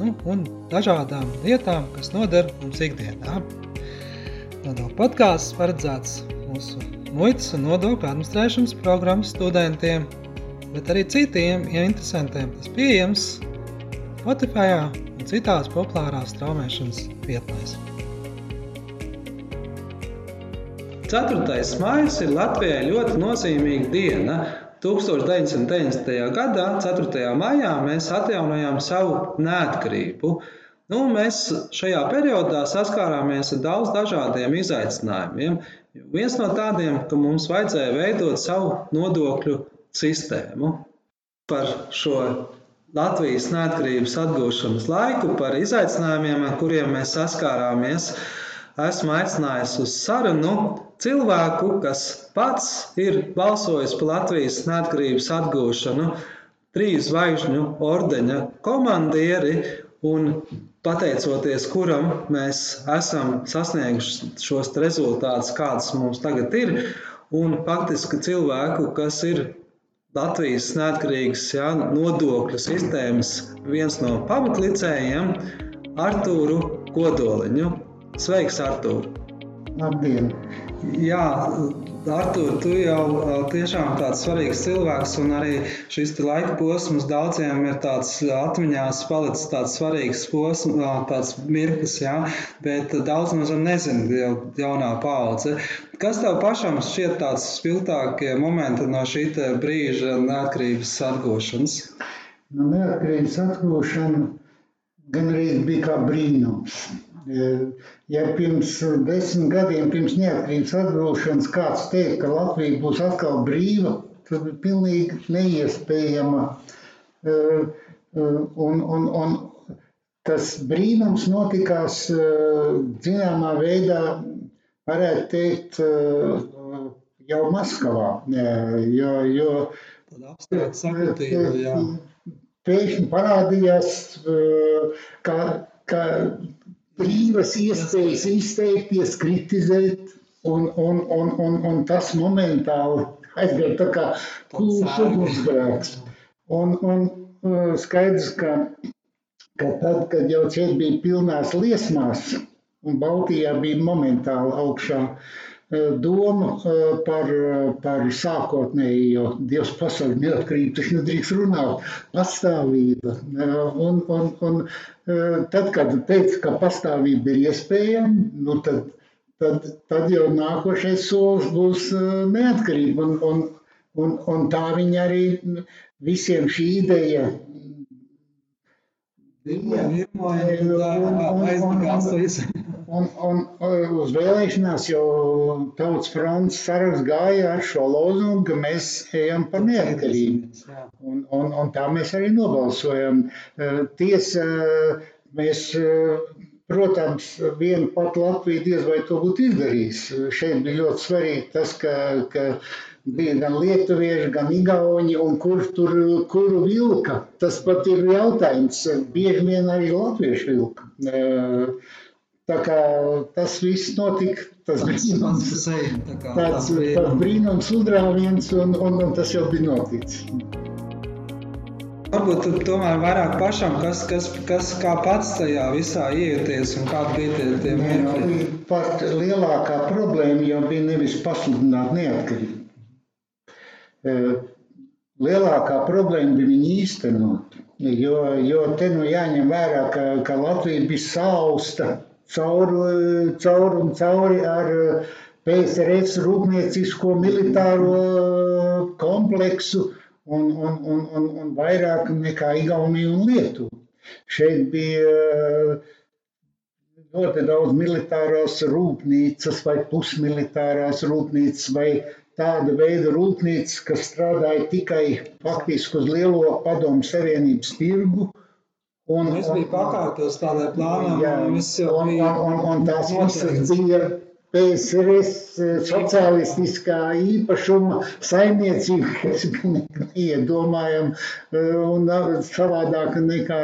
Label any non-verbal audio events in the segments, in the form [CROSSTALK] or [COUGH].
nu, un dažādām lietām, kas noder mums ikdienā. Nodokļu podkāsts paredzēts mūsu muitas un nodokļu administrēšanas programmas studentiem, bet arī citiem ja interesantiem. Tas pieejams Spotify un citās populārās straumēšanas vietnēs. 4. maija ir Latvijai ļoti nozīmīga diena. 1990. gadā, 4. maijā, mēs atjaunojām savu neatkarību. Nu, mēs šajā periodā saskārāmies ar daudz dažādiem izaicinājumiem. Viens no tādiem, ka mums vajadzēja veidot savu nodokļu sistēmu. Par šo Latvijas neatkarības atgūšanas laiku, par izaicinājumiem, ar kuriem mēs saskārāmies, esmu aicinājis uz sarunu cilvēku, kas pats ir balsojis par Latvijas neatkarības atgūšanu, trīs zvaigžņu ordeņa komandieri, un pateicoties kuram mēs esam sasnieguši šos rezultātus, kādas mums tagad ir, un faktiski cilvēku, kas ir Latvijas neatkarīgas jā, nodokļu sistēmas viens no pamatlicējiem, Artūru Kodoliņu. Sveiks, Artūr! Labdien! Jā, Artur, tu jau tiešām tāds svarīgs cilvēks, un arī šis laika posms daudziem ir tāds atmiņās palicis tāds svarīgs posms, tāds mirklis, jā, bet daudz zem nezina jau jaunā paudze. Kas tev pašam šķiet tāds spilgtākie momenti no šī brīža neatkarības atgūšanas? No neatkarības atgūšana gan arī bija kā brīnums. Ja pirms desmit gadiem, pirms neatkarības atgūšanas, kāds teica, ka Latvija būs atkal brīva, tas bija pilnīgi neiespējama. Un, un, un tas brīnums notikās zināmā veidā, varētu teikt, jau Maskavā. Jo, jo, pēkšņi parādījās, ka, ka brīvas iespējas izteikties, kritizēt, un, un, un, un, un tas momentāli aizgāja tā kā kūrs ugunsgrēks. Un, un uh, skaidrs, ka, ka tad, kad jau šeit bija pilnās liesmās, un Baltijā bija momentāli augšā, uh, doma par, par sākotnēji, jo Dievs pasauli neatkarību taču nedrīkst runāt, pastāvība. Un, un, un tad, kad teica, ka pastāvība ir iespējama, nu tad, tad, tad jau nākošais solis būs neatkarība. Un, un, un, un tā viņa arī visiem šī ideja Un, un, un uz vēlēšanās jau tautas fronts saraksts gāja ar šo lozungu, ka mēs ejam par neatkarību. Un, un, un tā mēs arī nobalsojam. Tiesa, mēs, protams, viena pat Latvija diez vai to būtu izdarījis. Šeit bija ļoti svarīgi tas, ka, ka bija gan lietuvieši, gan igauņi, un kurš tur kuru vilka. Tas pat ir jautājums. Bieži vien arī latvieši vilka. Tā kā tas viss notika, tas brīnums, tāds, tāds brīnums uzrāviens, un, un, un tas jau bija noticis. Varbūt tu tomēr vairāk pašam, kas, kas, kas kā pats tajā visā iejuties un kādi bija tie, tie mirkļi? Pat lielākā problēma jau bija nevis pasludināt neatkarību. Lielākā problēma bija viņa īstenot. Jo, jo te nu jāņem vērā, ka, ka Latvija bija sausta cauri, cauri un cauri ar PSRS rūpniecisko militāro kompleksu un, un, un, un, un vairāk nekā Igaunija un Lietuva. Šeit bija ļoti daudz militārās rūpnīcas vai pusmilitārās rūpnīcas vai tāda veida rūpnīca, kas strādāja tikai faktiski uz lielo padomu savienības tirgu, Un, es biju pakautos tādai plānam, jā, viss jau un, bija un, un, tās visas bija PSRS sociālistiskā īpašuma saimniecība, kas bija iedomājama eh, un nav savādāka nekā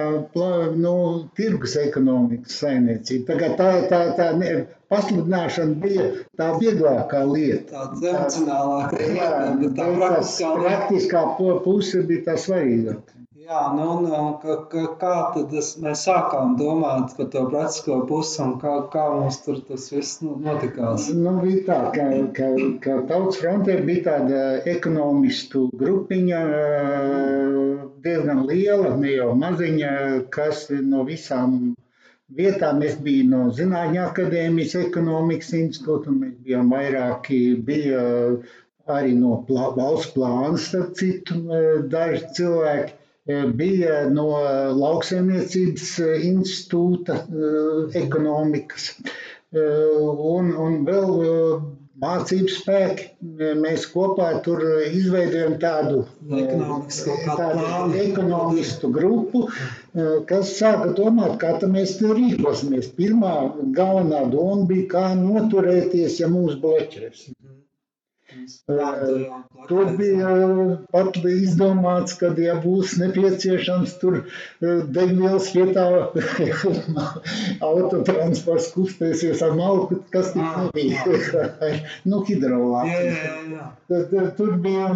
nu, tirgus ekonomikas saimniecība. Tā, kā tā, tā, tā ne, pasludināšana bija tā vieglākā lieta. tāds emocionālāk, Jā, bet tā praktiskā lieta. praktiskā pu- puse bija tā svarīgākā. Jā, nu, un, un, ka, ka, kā tad es, mēs sākām domāt par to praktisko pusi un kā, kā mums tur tas viss nu, notikās? Nu, bija tā, ka, ka, ka Tautas frontē bija tāda ekonomistu grupiņa, eh, diezgan liela, ne jau maziņa, kas no visām vietām, es biju no Zinātņu akadēmijas ekonomikas institūta, un mēs bijām vairāki, bija arī no plā, valsts plāna, starp citu, eh, daži cilvēki. Bija no lauksaimniecības eh, institūta eh, ekonomikas eh, un, un vēl mācību spēki. Mēs kopā tur izveidojam tādu tādu ekonomistu grupu, kas sāka domāt, kā mēs te rīkosimies. Pirmā galvenā doma bija, kā noturēties, ja mūs bloķēs. Tur bija pat izdomāts, ka, ja būs nepieciešams tur eh, degvielas vietā, [LAUGHS] autotransports kustēsies ar malku, kas tik Ah, nebija. [LAUGHS] nu, hidrolācija. eh, Tur bija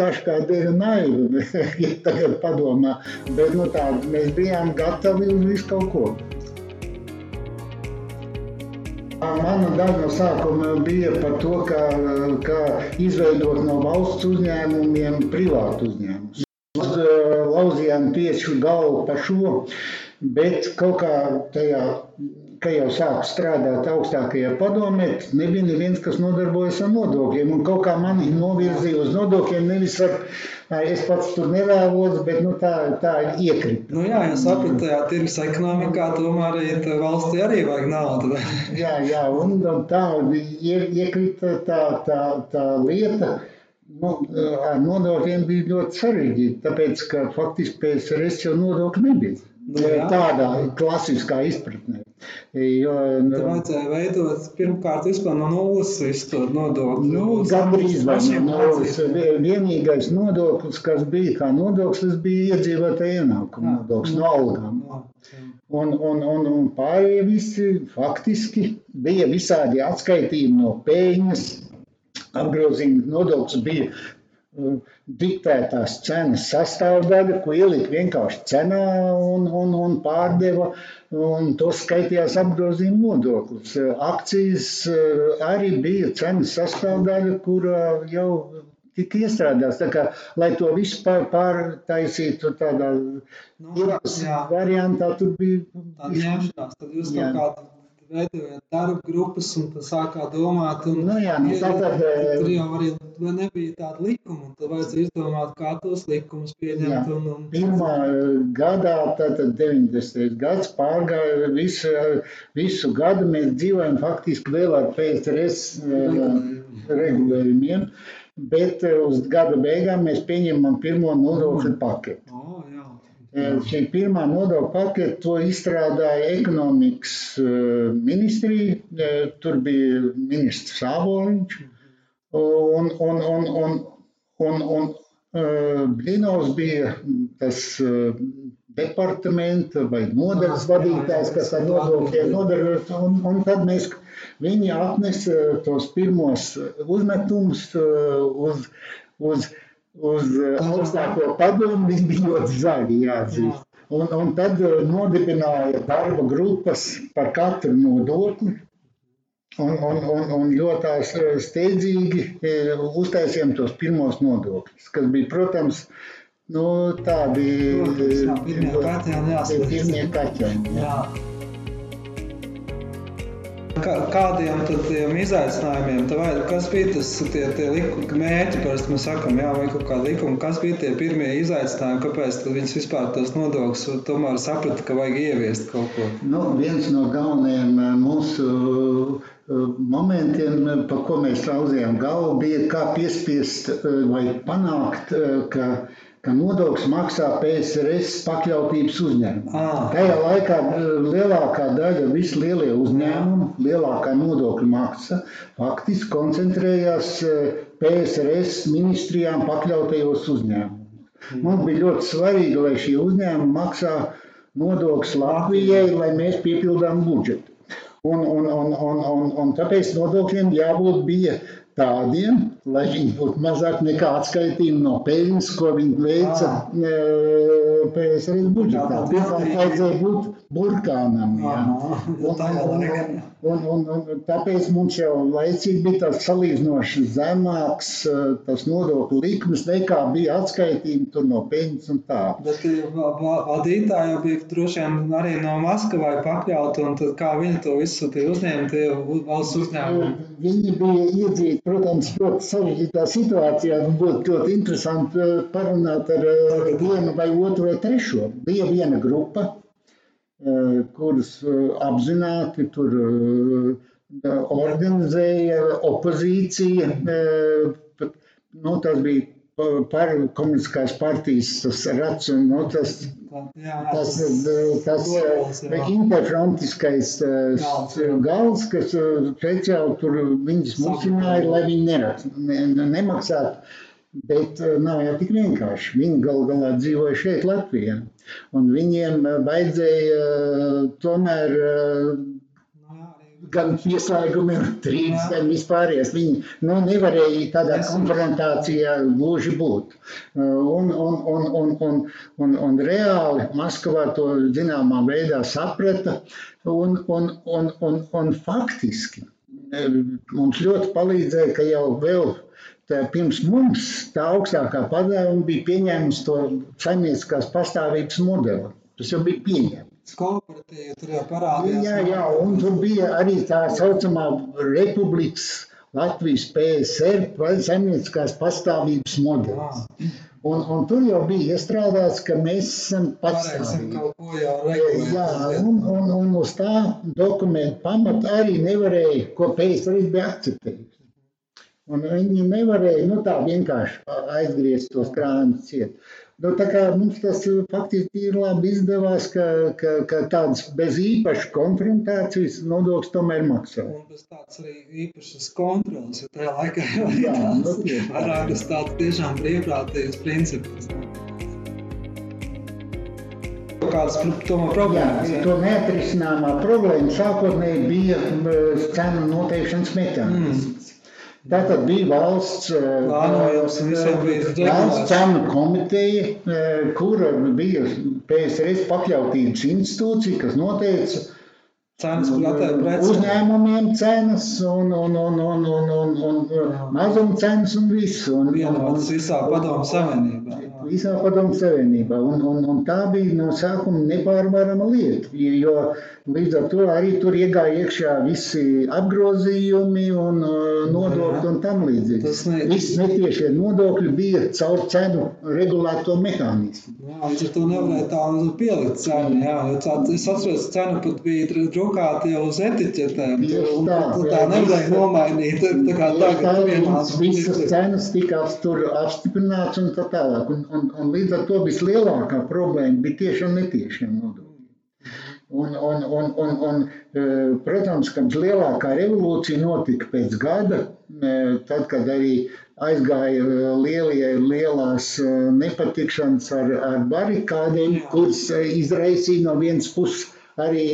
dažkārt diezgan naivi, [LAUGHS] ja tagad padomā. Bet nu, tā, mēs bijām gatavi uz visu kaut ko. Mana no sākuma bija par to, kā, kā izveidot no valsts uzņēmumiem privātu uzņēmumus. Mēs eh, lauzījām tieši galvu par šo, bet kaut kā tajā, kad jau sāku strādāt augstākajā padomē, nebija neviens, kas nodarbojas ar nodokļiem. Un kaut kā mani novirzīja uz nodokļiem, nevis ar, es pats tur nevēlos, bet nu, tā, tā iekrita. Nu, jā, ja sapratu, tajā tirgus ekonomikā tomēr arī tā valstī arī vajag naudu. [LAUGHS] Jā, jā, un tā ie- iekrita tā, tā, tā lieta. Nu, ar nodokļiem bija ļoti sarežģīti, tāpēc, ka faktiski PSRS jau nodokļu nebija. Nu, jā. Tādā klasiskā izpratnē. Jo, nu, vajadzēja veidot pirmkārt vispār no nulles visu to nodokli. Nu, gandrīz vai no nulles. Vienīgais nodoklis, kas bija kā nodoklis, bija iedzīvotāja ienākuma nodoklis no algām. Un, un, un, un pārējie visi faktiski bija visādi atskaitījumi no peļņas. Apgrozījuma nodoklis bija uh, diktētās cenas sastāvdaļa, ko ielika vienkārši cenā un, un, un pārdeva. Un to skaitījās apgrozījuma nodoklis. Akcijas uh, arī bija cenas sastāvdaļa, kurā jau tika iestrādāts. Kā, lai to visu pār, pārtaisītu tādā Nu, jā. variantā, tur bija Tāda ņemšanās, tad jūs Jā. kaut kādā veidojat darba grupas un tad sākāt domāt. Un, Nu jā, nu tātad, eh, tur jau arī vai nebija tāda likuma, un tad vajadzēja izdomāt, kā tos likumus pieņemt. Jā. Un, un, Pirmā eh, gadā, tātad 90. gads pārgāja visu, visu gadu. Mēs dzīvojam faktiski vēl ar PSRS eh, regulējumiem, bet eh, uz gada beigām mēs pieņemam pirmo nodokļu paketu. Šī pirmā nodokļu pakete to izstrādāja ekonomikas ministrija. Tur bija ministrs Sāboliņš. Un, un, un, un, un, un Blinovs bija tas departamenta vai nodaļas vadītājs, kas ar nodokļiem nodarbojas. Un, un tad mēs, viņi atnesa tos pirmos uzmetumus uz, uz, uz eh, augstāko padomu. Viņi bija ļoti zaļi, jāatzīst. Un, un tad eh, nodibināja darba grupas par katru nodokli. Un, un, un, un ļoti eh, steidzīgi uztaisījām tos pirmos nodokļus, kas bija, protams, nu, tādi pirmie eh, Kā, kādiem tad tiem izaicinājumiem, tā vai, kas bija tas tie, tie liku, mērķi, parasti mēs sakam, jā, vai kaut kāda likuma, kas bija tie pirmie izaicinājumi, kāpēc viņas vispār tos nodokļus tomēr saprata, ka vajag ieviest kaut ko? Nu, viens no galvenajiem eh, mūsu eh, momentiem, eh, par ko mēs rauzījām galvu, bija kā piespiest vai panākt, ka ka nodoklis maksā PSRS pakļautības uzņēmumu. Ah. Tajā laikā lielākā daļa, visi lielie uzņēmumi, lielākā nodokļu maksa faktiski koncentrējās eh, PSRS ministrijām pakļautajos uzņēmumos. Mums bija ļoti svarīgi, lai šie uzņēmumi maksā nodokļus Latvijai, lai mēs piepildām budžetu. Un, un, un, un, un, un tāpēc nodokļiem jābūt bija tādiem, lai viņi būtu mazāk nekā atskaitījumi no peļņas, ko viņi veica ah. PSRS budžetā. Pirmkārt, vajadzēja būt burkānam. Jā. Un, un, un, un, un, un tāpēc mums jau laicīgi bija tāds salīdzinoši zemāks tas nodokļu likmes, nekā bija atskaitījumi tur no peļņas un tā. Bet vadītāji jau bija droši vien arī no Maskavai pakļauti, un tad kā viņi to visu tie uzņēma, tie valsts uzņēmumi? Viņi bija iedzīti, protams, ļoti sarežģītā situācijā. Būtu ļoti interesanti parunāt ar vienu vai otru vai trešo. Bija viena grupa, kurus apzināti tur organizēja opozīcija. Nu, tas bija par komunistiskās partijas tas rats un nu, tas, tas, tas interfrontiskais gals, kas speciāli tur viņus musināja, lai viņi nerakst, ne, nemaksātu. Bet nav jau tik vienkārši. Viņi gal galā dzīvoja šeit, Latvijā. Un viņiem vajadzēja tomēr gan pieslēgumiem, trīs, gan vispārējais. Viņi nu, nevarēja tādā konfrontācijā gluži būt. Un, un, un, un, un, un, un reāli Maskavā to zināmā veidā saprata. Un, un, un, un, un faktiski mums ļoti palīdzēja, ka jau vēl Tā pirms mums tā augstākā padome bija pieņēmusi to saimnieciskās pastāvības modeli. Tas jau bija pieņemts. Kooperatīva tur jau parādījās. Jā, jā, un tur bija arī tā saucamā republikas Latvijas PSR saimnieciskās pastāvības modelis. Un, un tur jau bija iestrādāts, ka mēs esam patstāvīgi. Jā, un, un, un uz tā dokumentu pamata arī nevarēja, ko PSR bija akceptējis. Un viņi nevarēja nu, tā vienkārši aizgriezt tos krājumus ciet. Nu, mums tas faktiski ir labi izdevās, ka, ka, ka tāds bez īpašas konfrontācijas nodoklis tomēr maksā. Un bez tāds arī īpašas kontrolas, jo tajā laikā jau ir tāds nu, vairāk uz tāds tiešām brīvprātīgs princips. Kādas problēmas? Jā, to neatrisināmā problēma sākotnēji bija cenu noteikšanas mehānisms. Mm. Tātad bija valsts, valsts cenu komiteja, kura bija PSRS pakļautības institūcija, kas noteica cenas, uzņēmumiem cenas un, un, un, un, un, un, un mazuma cenas un visu. Un, Vienotas visā padomu savienībā. Visā padomu savienībā. Un, un, un tā bija no sākuma nepārvarama lieta, jo līdz ar to arī tur iegāja iekšā visi apgrozījumi un nodokļi un tam līdzīgi. Tas ne... Viss netiešie nodokļi bija caur cenu regulēto mehānismu. Jā, līdz ar to nevarēja tā pielikt cenu. Jā, es atceros, cena pat bija drukāta jau uz etiķetēm. Tieši tā. Tā, tā nevarēja nomainīt. Tā kā tagad vienās visas cenas tika tur apstiprināts un tā tālāk. Un, un, un līdz ar to vislielākā problēma bija tieši un netiešiem nodokļiem. Un, un, un, un, un, protams, ka lielākā revolūcija notika pēc gada, tad, kad arī aizgāja lielie, lielās nepatikšanas ar, ar barikādiem, kuras izraisīja no vienas puses arī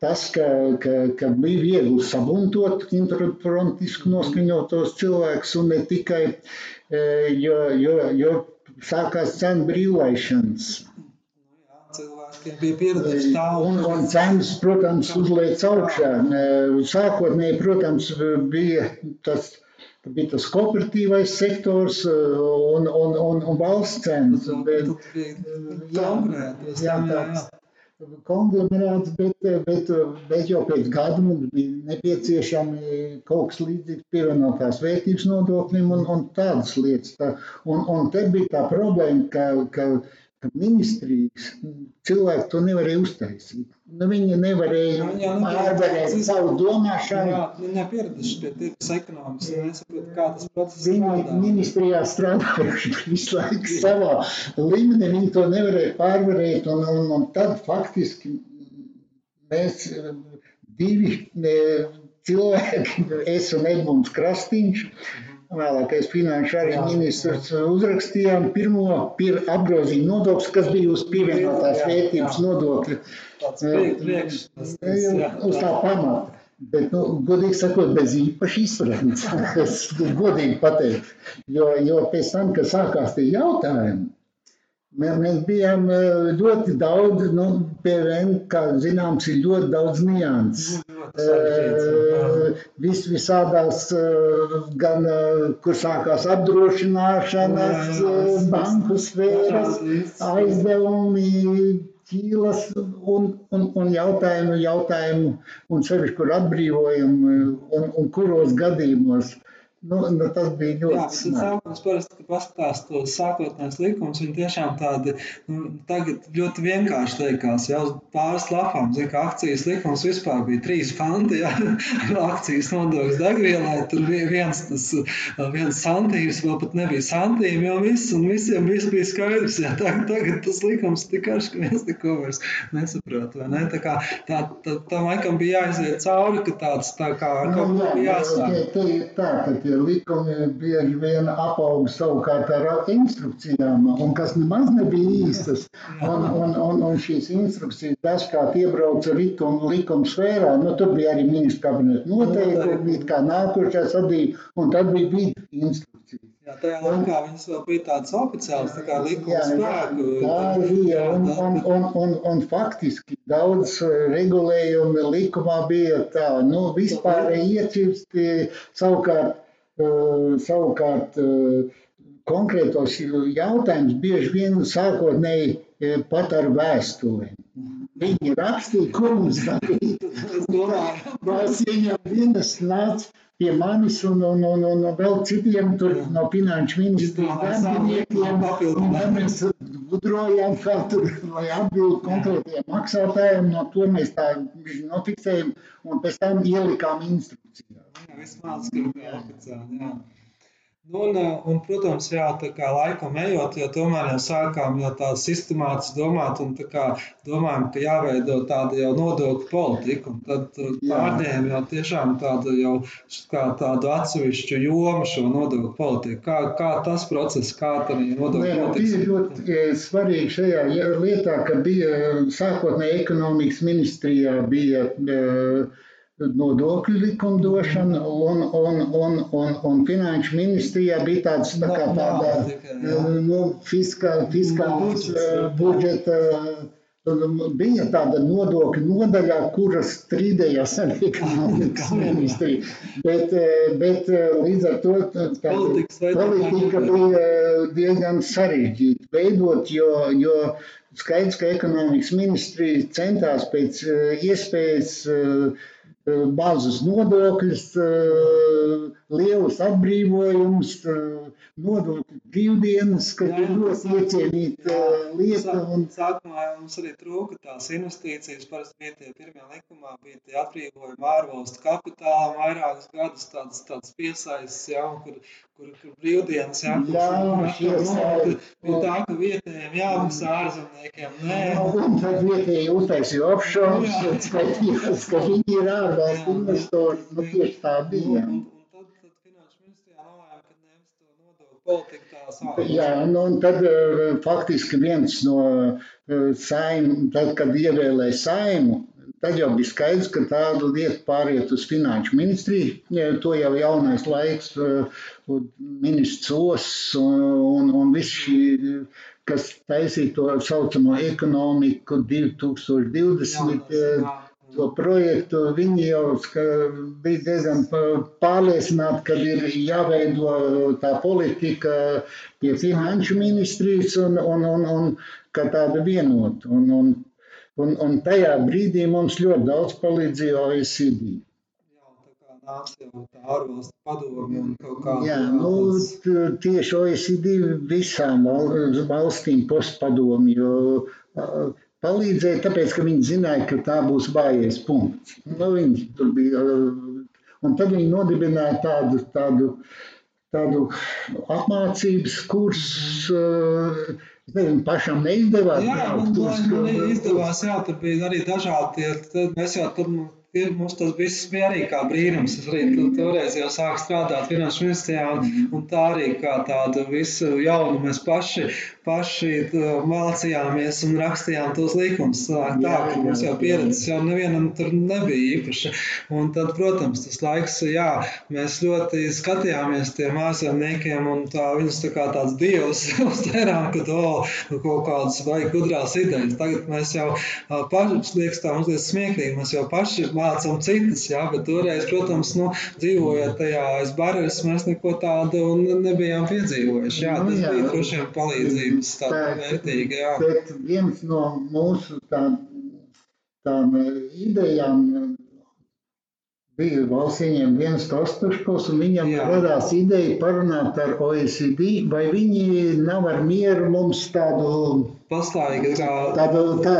tas, ka, ka, ka bija viegli sabuntot interfrontisku noskaņotos cilvēkus un ne tikai, jo, jo, jo sākās cenu brīvlaišanas cilvēkiem bija pieraduši tā. Un, un cenas, protams, uzliek augšā. Sākotnēji, protams, bija tas. Bija tas kooperatīvais sektors un, un, un, un valsts cenas. Bet, jā, jā, jā, konglomerāts, bet, bet, bet jau pēc gada mums bija nepieciešami kaut kas līdzīgs pievienotās vērtības nodoklim un, un tādas lietas. Tā, un, un te bija tā problēma, ka, ka ka ministrijas cilvēki to nevarēja uztaisīt. Nu, viņi nevarēja pārvarēt savu domāšanu. Jā, viņi ir pieraduši pie tirgus ekonomikas, viņi nesaprot, kā tas process viņi strādā. Ministrijā strādājuši [LAUGHS] visu laiku savā līmenī, viņi to nevarēja pārvarēt, un, un, un tad faktiski mēs divi cilvēki, es un Edmunds Krastīņš, vēlākais finanšu arī ministrs, uzrakstījām pirmo pir, apgrozījumu nodokli, kas bija uz pievienotās vērtības nodokļa. Uz tā pamata. Bet, nu, godīgi sakot, bez īpaši izpratnes, [LAUGHS] es godīgi pateiktu. Jo, jo pēc tam, kad sākās tie jautājumi, Mēs bijām eh, ļoti daudz, nu, PVN, kā zināms, ir ļoti daudz nianses. Uh, vis, visādās, uh, gan kur sākās apdrošināšanas, banku sfēras, aizdevumi, ķīlas un, un, un jautājumu, jautājumu, un sevišķi, kur atbrīvojumu un, un kuros gadījumos. Nu, nu, tas bija ļoti labi. Sākums parasti, kad paskatās tos sākotnējos likumus, viņi tiešām tādi nu, tagad ļoti vienkārši liekas. Jau uz pāris lapām, zina, ka akcijas likums vispār bija trīs panti, ja [LAUGHS] akcijas nodoklis degvielai, tur viens, tas, viens santīms, vēl pat nebija santīmi, jau viss, un visiem viss bija skaidrs. Ja, tagad, tagad tas likums tik karš, ka viens neko vairs nesaprot, vai ne? Tā kā tā, tā, tam laikam bija jāiziet cauri, ka tāds tā kā kaut nu, ko jāsāk. Tā, tā, tie likumi bieži vien apaug savukārt ar instrukcijām, un kas nemaz nebija īstas. Un, un, un, un šīs instrukcijas dažkārt iebrauca likuma, likuma sfērā. Nu, tur bija arī ministra kabineta noteikumi, kā nākošais atdīja, un tad bija vidu instrukcijas. Jā, tajā laikā viņas vēl bija tādas oficiālas, tā kā likuma spēku. Tā bija, un, un, un, un, un faktiski daudz regulējumi likumā bija tā, nu, vispār iecirsti savukārt Savukārt, konkrētos jautājumus bieži vien sākotnēji pat ar vēstulēm. Viņi rakstīja, ko mums darīt. Valsts ieņem vienas nāca pie manis un, un, un, un vēl citiem tur no finanšu ministrijas darbiniekiem. Un mēs gudrojām, kā tur, lai atbildu konkrētiem maksātājiem, no to mēs tā nofiksējam un pēc tam ielikām instrukcijā. Ka ir oficiāli, jā. Nu, un, eh, un, protams, jā, tā kā laikam ejot, jo tomēr jau sākām jau tā sistemātiski domāt un tā kā domājam, ka jāveido tāda jau nodokļu politika. Un tad pārņēma jau tiešām tādu jau kā tādu atsevišķu jomu šo nodokļu politiku. Kā, kā tas process, kā tā nodokļu politika? Bija ļoti eh, svarīgi šajā lietā, ka bija sākotnēji ekonomikas ministrijā bija uh, nodokļu likumdošana un, un, un, un, un finanšu ministrijā bija tāds tā kā tāda nu, fiskāla, fiskāla budžeta. Bija tāda nodokļu nodaļā, kuras strīdējās ar [LAUGHS] ekonomikas ministriju. Bet, bet līdz ar to tā politika bija diezgan sarežģīta veidot, jo, jo skaidrs, ka ekonomikas ministrija centās pēc iespējas uh, mazus nodokļus, lielus atbrīvojumus, nodokļu brīvdienas, ka ir ļoti iecienīta lieta. Un... Sākumā mums arī trūka tās investīcijas, parasti bija tie pirmie likumā, bija tie atbrīvojumi ārvalstu kapitālam, vairākus gadus tāds, tāds piesaistes, ja, kur, kur, kur brīvdienas jākurs. Jā, šies, bija tā, ka vietējiem jāmaksā ārzemniekiem, nē. Un tad vietēji uztaisīja offshore, skatījās, ka viņi ir ārvalstu investori. Nu, tieši tā bija. Un, un, un tad, tad finanšu ministrijā nolēma, ka nevis to politiku tā sāk. Jā, nu, un tad uh, faktiski viens no uh, saim, tad, kad ievēlēja saimu, tad jau bija skaidrs, ka tāda lieta pāriet uz finanšu ministriju. To jau jaunais laiks, uh, ministrs Os un, un, un viss šī kas taisīja to saucamo ekonomiku 2020. Jā, tas, jā to projektu, viņi jau bija diezgan pārliecināti, ka ir jāveido tā politika pie finanšu ministrijas un, un, un, un ka tāda vienota. Un, un, un, un tajā brīdī mums ļoti daudz palīdzēja OECD. nāca jau tā ārvalstu padomi un kaut kā. Jā, nu, tieši OECD visām val- valstīm postpadomi, jo palīdzēja, tāpēc, ka viņi zināja, ka tā būs vājais punkts. Nu, viņi tur bija, ā, un tad viņi nodibināja tādu, tādu, tādu apmācības kursus, ā, es nezinu, pašam neizdevās. Jā, man, uz- man, man izdevās, jā, tur bija arī dažādi tad mēs jau tur, tie- mums tas viss bija arī kā brīnums. Es arī toreiz jau sāku strādāt finanšu ministrijā, un, un tā arī kā tādu visu jaunu mēs paši, paši tā, mācījāmies un rakstījām tos likumus. Tā, ka mums jau pieredzes jau nevienam tur nebija īpaši. Un tad, protams, tas laiks, jā, mēs ļoti skatījāmies tiem mājasemniekiem un tā, viņus tā kā tāds dievs [LAUGHS] uztvērām, ka to kaut kādas vai gudrās idejas. Tagad mēs jau ā, paši, liekas tā mazliet smieklīgi, mēs jau paši mācām citas, jā, bet toreiz, protams, nu, dzīvojot tajā aiz baras, mēs neko tādu nebijām piedzīvojuši. Jā, Nu, tas jā. bija droši vien palīdzības tāda vērtīga, jā. Bet viens no mūsu tām, tām eh, idejām eh, bija valsts ieņem viens Kostuškos, un viņam Jā. radās ideja parunāt ar OECD, vai viņi nav ar mieru mums tādu, Pastāvīgi kā, tādu tā,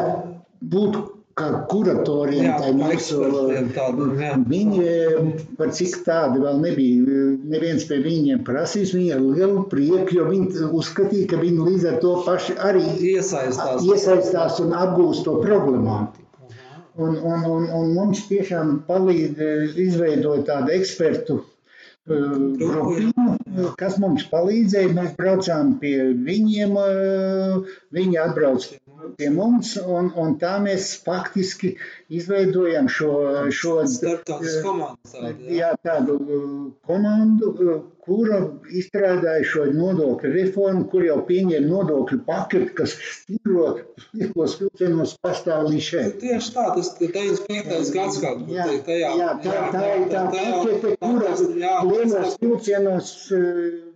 būt kā kuratoriem jā, kā mūsu. ekspertiem tādu, jā. Viņi, eh, par cik tādi vēl nebija, neviens pie viņiem prasīs, viņi ar lielu prieku, jo viņi uzskatīja, ka viņi līdz ar to paši arī Iesaistās. iesaistās un apgūst to problemātiku. Un, un, un, un mums tiešām palīdz eh, izveidot tādu ekspertu eh, grupiņu, kas mums palīdzēja. Mēs braucām pie viņiem, eh, viņi atbrauc pie mums, un, un tā mēs faktiski izveidojam šo, šo komandas tādu, jā. jā, tādu uh, komandu, uh, kura izstrādāja šo nodokļu reformu, kur jau pieņēma nodokļu paketi, kas liekos vilcienos pastāv līdz šeit. Tieši tā, tas ir 95. gads kur Jā, tajā. jā, tā, tā ir tā tajā- pakete, kura jā, lielos vilcienos uh, Faktiski pastāv mēs līdz tieši šeit. tā,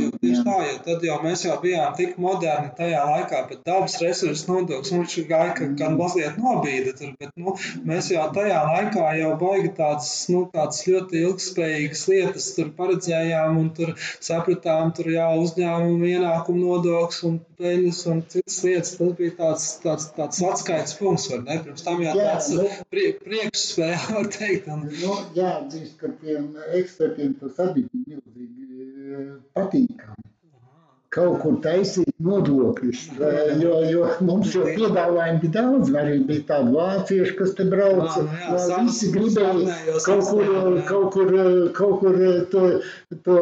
jo, tieši Jā. tā, jo tad jau mēs jau bijām tik moderni tajā laikā, bet dabas resursu nodoklis mums šī gāja, ka gan mazliet nobīda tur, bet, nu, mēs jau tajā laikā jau baigi tādas, nu, tādas ļoti ilgspējīgas lietas tur paredzējām un tur sapratām, tur jau uzņēmumu ienākumu nodoklis un peļņas un citas lietas. Tas bija tāds, tāds, tāds atskaites punkts, var ne? Pirms tam jau Jā, tāds nu. prie, priekšspēja, [LAUGHS] var teikt. Un, nu, jāatzīst, ka tiem ekspertiem tas arī bija milzīgi patīkami. kaut kur taisīt nodokļus. Jo, jo mums jau piedāvājumi bija daudz, arī bija tādi vācieši, kas te brauca. Jā, Visi gribēja kaut kur, jā. kaut kur, kaut kur to, to,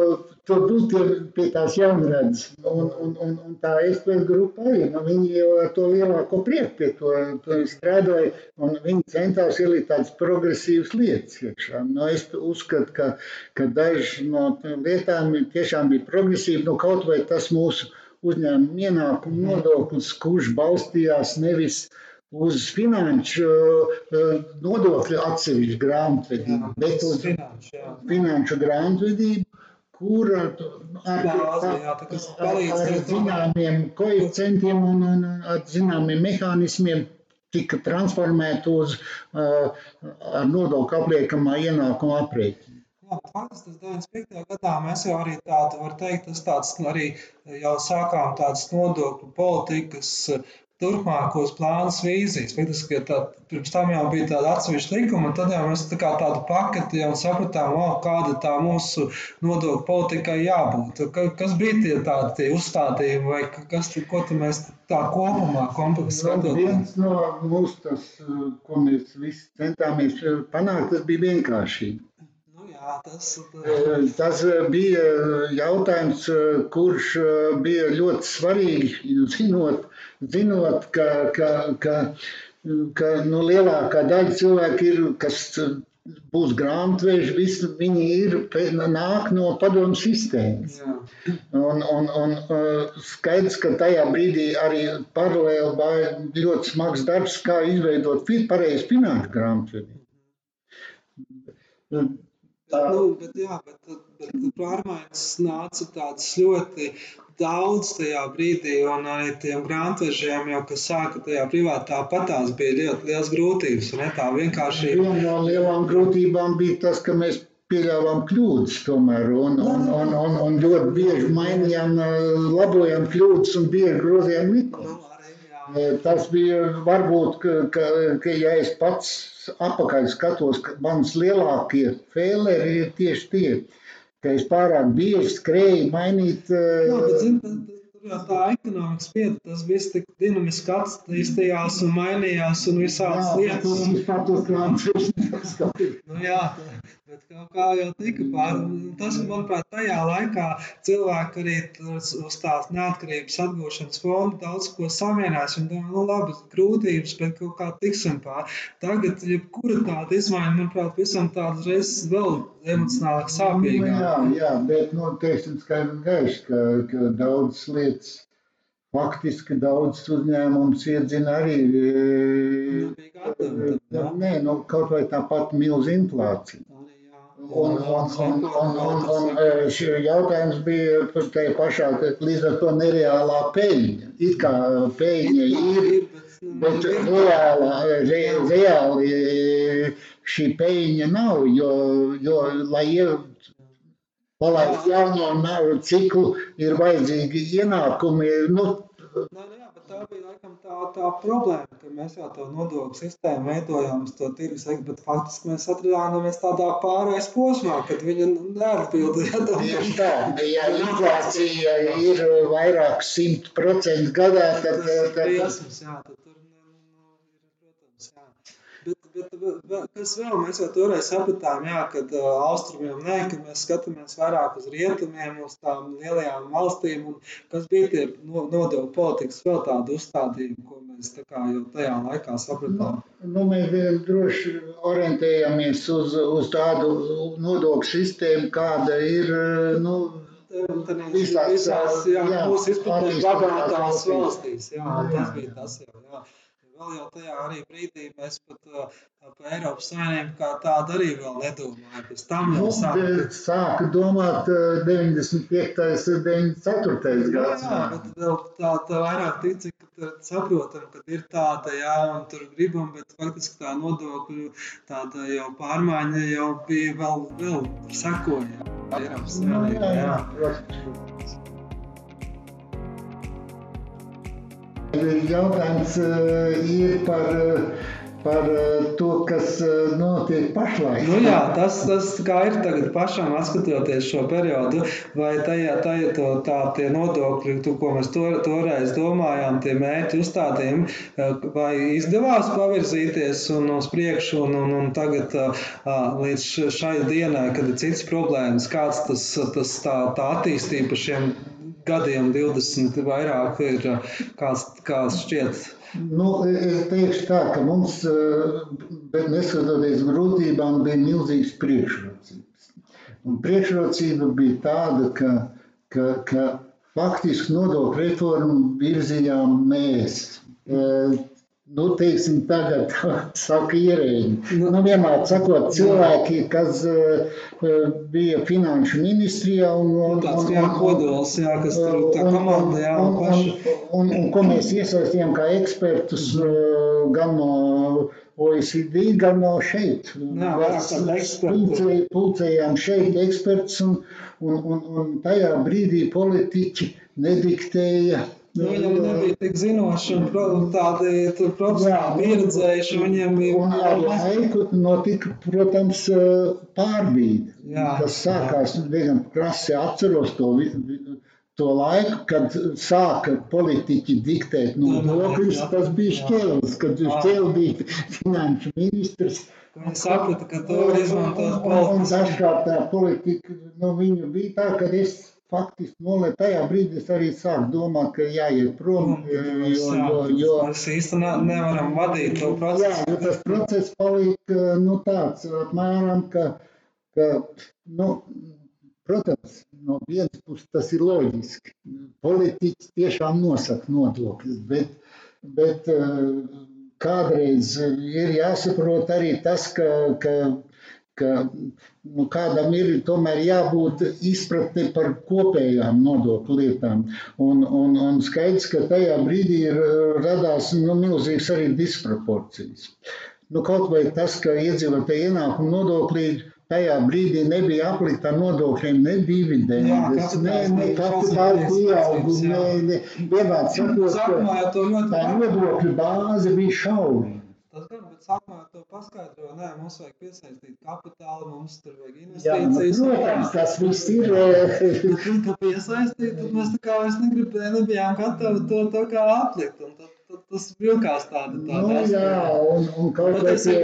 to būt pie, tās jaunredzes. Un, un, un, un tā eksperta grupa arī, nu, viņi jau ar to lielāko prieku pie to, to strādāja, un viņi centās ielikt tādas progresīvas lietas iekšā. Nu, es uzskatu, ka, ka dažas no lietām tiešām bija progresīvi, nu, kaut vai tas mūsu uzņēmuma ienākumu nodoklis, kurš balstījās nevis uz finanšu eh, nodokļu atsevišķu grāmatvedību, bet uz finanšu, finanšu grāmatvedību, ar, jā, tā kas ar, palīdz ar zināmiem koeficientiem un, un ar zināmiem mehānismiem tika transformēta uz uh, ar nodokļu apliekamā ienākuma aprēķinu. Jā, tas 95. gadā mēs jau arī tādu, var teikt, tas tāds arī jau sākām tādas nodokļu politikas eh, turpmākos plānus vīzijas. Faktiski, tā, pirms tam jau bija tāda atsevišķa likuma, un tad jau mēs tā kā tādu paketi jau sapratām, wow, kāda tā mūsu nodokļu politikai jābūt. Ka, kas bija tie tādi tie uzstādījumi, vai ka- kas, ko tu mēs tā kopumā kompakts Nu, skatoties? viens no mūsu, tas, ko mēs visi centāmies panākt, tas bija vienkāršība. Nu, jā, tas, Eh, Tas bija jautājums, kurš eh, bija ļoti svarīgi, zinot, zinot ka, ka, ka, ka nu, lielākā daļa cilvēku ir, kas būs grāmatveži, visi viņi ir, nāk no padomu sistēmas. Un, un, un eh, skaidrs, ka tajā brīdī arī paralēli bija ļoti smags darbs, kā izveidot pareizu finanšu grāmatvedību. Bet, nu, bet, jā, bet, bet pārmaiņas nāca tādas ļoti daudz tajā brīdī, un arī tiem grāmatvežiem jau, kas sāka tajā privātā patās, bija ļoti liels grūtības. Un ne tā vienkārši. Viena no lielām grūtībām bija tas, ka mēs pieļāvām kļūdas tomēr, un, un, un, un, un ļoti bieži mainījām, labojām kļūdas un bieži grozījām likumus. Nu, tas bija varbūt, ka, ka, ka ja es pats apakaļ skatos, ka mans lielākie fēleri ir tieši tie, ka es pārāk bieži skrēju mainīt. Jā, bet, zin, tur jau tā ekonomikas vieta, tas viss tik dinamiski attīstījās un mainījās un visādas lietas. Jā, tas pat tos krāpšanas. Nu jā, Bet kaut kā jau tika pār, tas, manuprāt, tajā laikā cilvēki arī uz tās neatkarības atgūšanas fonda daudz ko savienās. Viņi domā, nu labi, grūtības, bet kaut kā tiksim pār. Tagad, jebkura tāda izmaiņa, manuprāt, visam tādas reizes vēl emocionālāk sāpīgāk. Nu, jā, jā, bet, nu, teiksim, skaidrs gaiši, ka, ka daudz lietas Faktiski daudz uzņēmums iedzina arī. Nu, nē, nu, kaut vai tāpat milz inflācija. Un, un, un, un, un, un šī jautājums bija par tai pašā, līdz ar to nereālā peļņa. It kā peļņa ir, bet reāla, re, reāli šī peļņa nav, jo, jo lai palaist jauno ciklu, ir vajadzīgi ienākumi. Nu, bet tā bija laikam tā, tā problēma, ka mēs jau to nodokļu sistēmu veidojām uz to tirgus, bet faktiski mēs atradāmies tādā pārējais posmā, kad viņa neatbildēja. Tieši tā, ja inflācija ir vairāk simt procentu gadā, tad, tad, tad, tad, jā, tad tur, nu, nu, protams, jā. Bet, bet kas vēl mēs jau toreiz sapratām, jā, kad uh, austrumiem nē, kad mēs skatāmies vairāk uz rietumiem, uz tām lielajām valstīm, un kas bija tie nodokļu politikas vēl tādi uzstādījumi, ko mēs tā kā jau tajā laikā sapratām. Nu, nu mēs droši orientējamies uz, uz tādu nodokļu sistēmu, kāda ir, nu, visās, visās jā, jā, mūsu izpratnē bagātās valstīs. Jā, jā, tas bija tas jau, jā vēl jau tajā arī brīdī mēs pat uh, par Eiropas Savienību kā tādu arī vēl nedomājam. Pēc tam jau nu, sāka. sāka domāt 95. un 94. gads. Jā, bet vēl tā, tā vairāk tici, ka saprotam, ka ir tāda, jā, un tur gribam, bet faktiski tā nodokļu tāda jau pārmaiņa jau bija vēl, vēl sekoja. Eiropas Savienība. Nu, jā, jā, protams. Jautājums eh, ir par, eh, par eh, to, kas notiek pašlaik. Nu jā, tas, tas ir tagad pašam, skatoties šo periodu, vai tajā, tajā to, tā, tie nodokļi, to, ko mēs to, toreiz domājām, tie mērķi uzstādījumi, vai izdevās pavirzīties un uz priekšu, un, un, un tagad līdz šai dienai, kad ir cits problēmas, kāds tas, tas tā, tā attīstība šiem gadiem 20 vairāk ir, kāds, kāds šķiet. Nu, es teikšu tā, ka mums, bet neskatoties grūtībām, bija milzīgas priekšrocības. Un priekšrocība bija tāda, ka, ka, ka faktiski nodokļu reformu virzījām mēs nu, teiksim, tagad [LAUGHS] saka ierēģi. Nu, nu, vienmēr sakot, cilvēki, kas uh, bija finanšu ministrijā un, un, un, un, kodols, jā, kas tur tā komanda, jā, un, paši. Un, un, un, ko mēs iesaistījām kā ekspertus uh, gan no OECD, gan no šeit. Jā, pulcē, pulcējām šeit eksperts un, un, un, un tajā brīdī politiķi nediktēja Nu, viņam nebija tik zinoši un tādi profesionāli pieredzējuši. Viņiem bija ar laiku notika, protams, pārbīde. Tas sākās diezgan krasi atceros to, to laiku, kad sāka politiķi diktēt nodokļus. Tas bija šķēlis, kad šķēlis bija finanšu ministrs. Viņi saprata, ka to var izmantot politiski. Un dažkārt tā politika, nu, viņu bija tā, ka es faktiski nolēt tajā brīdī es arī sāku domāt, ka jāiet prom, jo, jo, jo mēs īstenībā nevaram vadīt to procesu. Jā, jo tas process paliek nu, tāds apmēram, ka, ka nu, protams, no vienas puses tas ir loģiski. Politiķis tiešām nosaka nodokļus, bet, bet kādreiz ir jāsaprot arī tas, ka, ka ka nu, kādam ir tomēr jābūt izpratni par kopējām nodokļu lietām. Un, un, un skaidrs, ka tajā brīdī ir, radās nu, milzīgas arī disproporcijas. Nu, kaut vai tas, ka iedzīvotāji ienākumu nodokļi tajā brīdī nebija aplikta nodokļiem, ne dividendes, ne, ne kapitāla pieaugums, ne, ne vienāds sakot, tā nodokļu bāze bija šaura. Bet sākumā to paskaidro, nē, mums vajag piesaistīt kapitālu, mums tur vajag investīcijas. Jā, nu, protams, tas viss ir. Tad, kad piesaistīt, tad mēs tā kā vairs negribējām, nebijām gatavi to tā kā aplikt. Un tad, tad tas vilkās tāda tāda. Nu, jā, un, un kaut vai tie,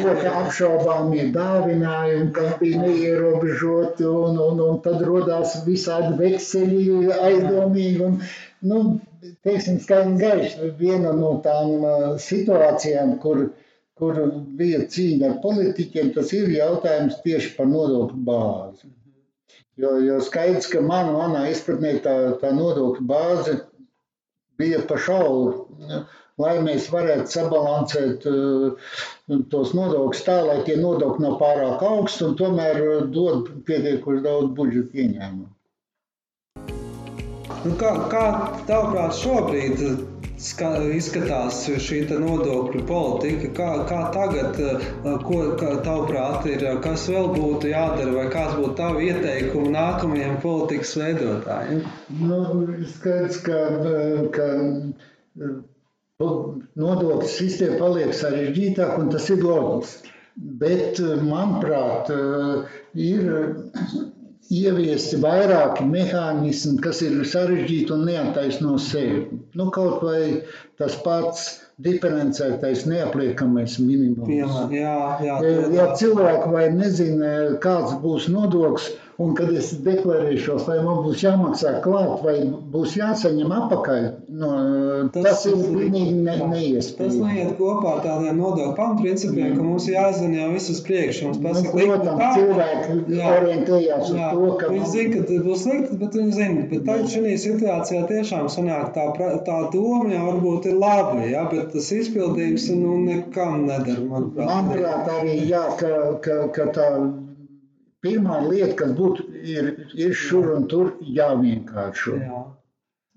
ko apšaubāmie dāvinājumi, kas bija neierobežoti, un, un, un tad rodās visādi vekseļi aizdomīgi. Un, nu, teiksim, skaidrs gaiši viena no tām situācijām, kur, kur bija cīņa ar politiķiem, tas ir jautājums tieši par nodokļu bāzi. Jo, jo skaidrs, ka man, manā izpratnē tā, tā nodokļu bāze bija pa šauru, lai mēs varētu sabalansēt uh, tos nodokļus tā, lai tie nodokļi nav pārāk augsti un tomēr dod pietiekoši daudz budžeta ieņēmumu. Nu, kā, kā tavuprāt šobrīd izskatās šī nodokļu politika? Kā, kā tagad, ko tavuprāt ir, kas vēl būtu jādara, vai kāds būtu tavi ieteikumi nākamajiem politikas veidotājiem? Nu, skaidrs, ka, ka nodokļu sistēma paliek sarežģītāka, un tas ir loģiski. Bet, manuprāt, ir ieviesti vairāki mehānismi, kas ir sarežģīti un neataisno sevi. Nu, kaut vai tas pats diferencētais neapliekamais minimums. Jā, jā, ja cilvēki vai nezina, kāds būs nodoklis, Un, kad es deklarēšos, vai man būs jāmaksā klāt, vai būs jāsaņem apakaļ, no, tas, tas ir pilnīgi ne, neiespējami. Tas neiet kopā ar tādiem nodokļu pamatprincipiem, ka mums jāzina jau visus priekš. Mums pasaka, nu, protams, tā, cilvēki jā, orientējās uz jā, to, ka... Viņi zina, ka tas būs slikti, bet viņi zina. Bet tagad šī situācijā tiešām sanāk tā, tā doma jau varbūt ir labi, jā, bet tas izpildījums nu, nekam nedara, manuprāt. Manuprāt, arī jā, ka, ka, ka tā Pirmā lieta, kas būtu, ir, ir šur un tur jāvienkāršo. Jā.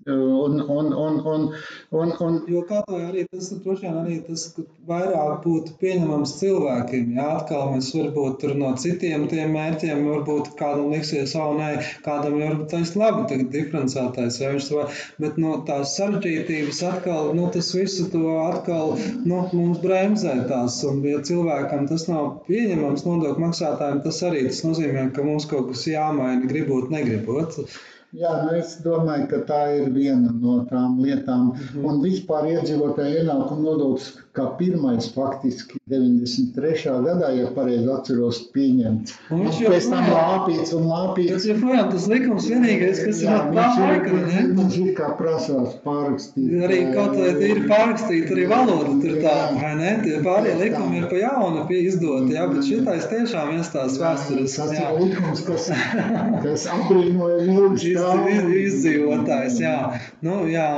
Un, un, un, un, un, un, jo kā to arī tas, droši vien arī tas vairāk būtu pieņemams cilvēkiem. Jā, atkal mēs varbūt tur no citiem tiem mērķiem, varbūt kādam liksies, oh, nē, kādam jau varbūt tas labi, tagad diferencētais vai, bet no tās sarežģītības atkal, nu, tas visu to atkal, nu, mums bremzē tās, un ja cilvēkam tas nav pieņemams nodokļu maksātājiem, tas arī tas nozīmē, ka mums kaut kas jāmaina, gribot, negribot. Jā, nu es domāju, ka tā ir viena no tām lietām. Mm -hmm. Un vispār iedzīvotāju ienākumu nodoklis kā pirmais faktiski 93. gadā, ja pareizi atceros, pieņemts. Un viņš jau pēc tam lāpīts un lāpīts. Tas joprojām tas likums vienīgais, kas jā, ir tā laika, ne? Viņš ir kā prasās pārrakstīt. Arī kaut vai ir pārrakstīt, arī valoda tur tā, vai ne? Tie pārējie likumi ir pa jaunu pie izdoti, jā, bet šitais tiešām iestāsts vēstures. Tas ir likums, kas, kas apbrīnoja ilgi izdzīvotājs, jā. Nu, jā,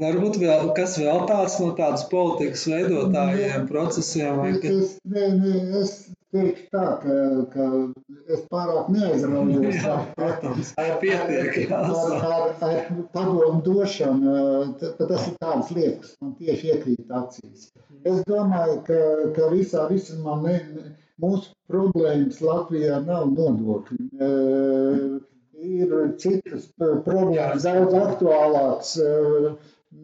varbūt vēl, kas vēl tāds no tādas politikas veidot, veidotājiem, procesiem? Vai... Es, ne, ne, es teikšu tā, ka, ka es pārāk neaizraujos jā, [LAUGHS] protams, ar, pietiek, ar, ar, ar, ar padomu došanu. Tas ir tādas lietas, kas man tieši iekrīt acīs. Es domāju, ka, ka visā visumā ne, mūsu problēmas Latvijā nav nodokļi. Ir citas problēmas, daudz aktuālākas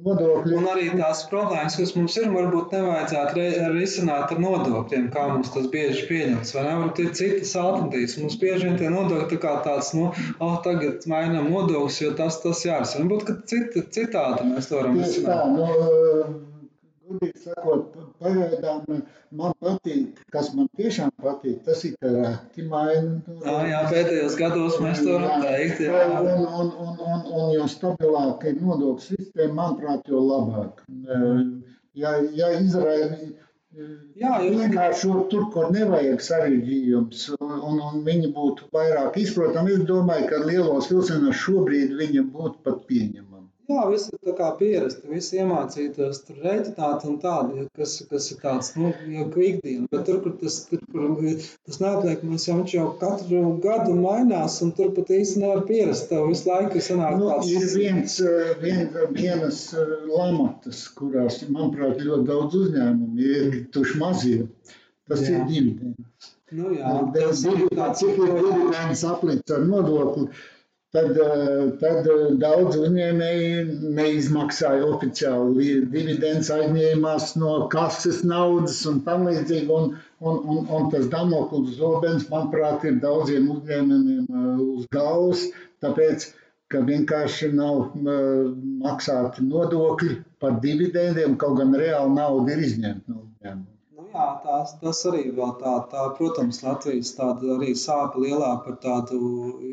nodokļi. Un arī tās problēmas, kas mums ir, varbūt nevajadzētu risināt ar nodokļiem, kā mums tas bieži pieņemts. Vai ne? Varbūt ir citas alternatīvas. Mums bieži vien tie nodokļi tā kā tāds, nu, oh, tagad mainām nodokļus, jo tas, tas jārisina. Varbūt, ka citi, citādi mēs to varam risināt. Nu, Gudīgi sakot, pagaidām man patīk, kas man tiešām patīk, tas ir, ka reti maina. Jā, jā, pēdējos gados mēs to varam teikt. Jā. Un, un, un, un, un jo stabilāka ir nodokļu sistēma, manuprāt, jo labāk. Ja, ja Izraēla Jā, vienkārši tur, kur nevajag sarežģījums, un, un, un viņi būtu vairāk izprotami, es domāju, ka lielos vilcienos šobrīd viņi būtu pat pieņemami. Jā, viss ir tā kā pierasti, visi iemācītos tur rēķināt un tādu, kas, kas ir tāds, nu, jau ikdiena. Bet tur, kur tas, tur, kur tas neapliekamais, jau viņš jau katru gadu mainās, un tur pat īsti nevar pierast. Tev visu laiku sanāk Nu, tāds. ir viens, vien, vienas eh, lamatas, kurās, manuprāt, ļoti daudz uzņēmumu ir tuši mazie. Tas Jā. ir dividends. Nu, jā, Tas ir tāds, cik ir dividends aplikts ar nodokli. Tad, eh, tad eh, daudz uzņēmēji neizmaksāja oficiāli dividends, aizņēmās no kases naudas un tam līdzīgi. Un, un, un, un tas damoklis zobens, manuprāt, ir daudziem uzņēmumiem eh, uz galvas, tāpēc, ka vienkārši nav maksāti nodokļi par dividendiem, kaut gan reāli nauda ir izņemta no uzņēmuma. Nu, jā, tās, tas arī vēl tā, tā, protams, Latvijas tāda arī sāpe lielā par tādu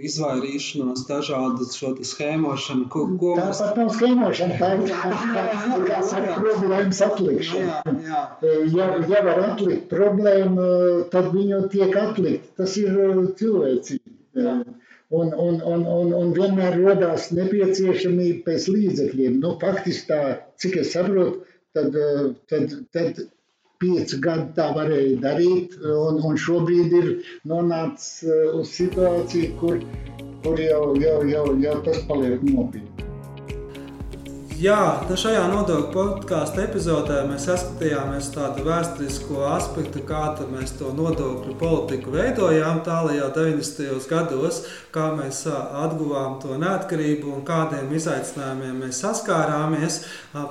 izvairīšanos, dažādu šo schēmošanu, ko, ko Tā mēs... pat nav skēmošana, tā ir [LAUGHS] tā kā saka, problēmas atlikšana. jā, jā. Ja, ja var atlikt problēmu, tad viņu tiek atlikt. Tas ir uh, cilvēcīgi. Jā. Un, un, un, un, un vienmēr radās nepieciešamība pēc līdzekļiem. Nu, faktiski tā, cik es saprotu, tad, uh, tad, tad pieci gadi tā varēja darīt, un, un šobrīd ir nonācis uh, uz situāciju, kur, kur jau, jau, jau, jau tas paliek nopietni. Jā, šajā nodokļu podkāstu epizodē mēs saskatījāmies tādu vēsturisko aspektu, kā tad mēs to nodokļu politiku veidojām tālajā 90. gados, kā mēs atguvām to neatkarību un kādiem izaicinājumiem mēs saskārāmies.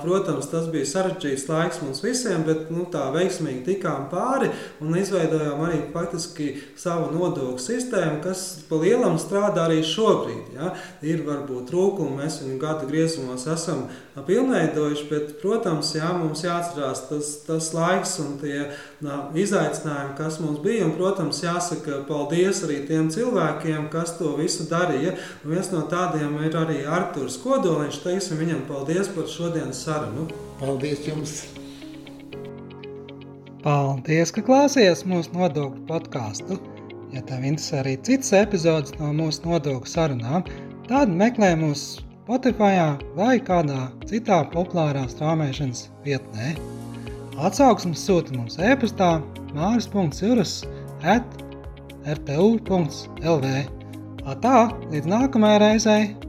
Protams, tas bija sarežģīts laiks mums visiem, bet nu, tā veiksmīgi tikām pāri un izveidojām arī faktiski savu nodokļu sistēmu, kas pa lielam strādā arī šobrīd. Ja? Ir varbūt trūkumi, mēs viņu gada griezumos esam pilnveidojuši, bet, protams, jā, mums jāatcerās tas, tas laiks un tie nā, izaicinājumi, kas mums bija. Un, protams, jāsaka paldies arī tiem cilvēkiem, kas to visu darīja. Un viens no tādiem ir arī Arturs Kodoliņš. Teiksim viņam paldies par šodienas sarunu. Paldies jums! Paldies, ka klausījāties mūsu nodokļu podkāstu. Ja tev interesē arī citas epizodes no mūsu nodokļu sarunām, tad meklē mūsu Spotify vai kādā citā populārā strāmošanas vietnē. Atsauksmes sūta mums e-pastā māris.cirus at rtu.lv. Tā, līdz nākamajai reizei!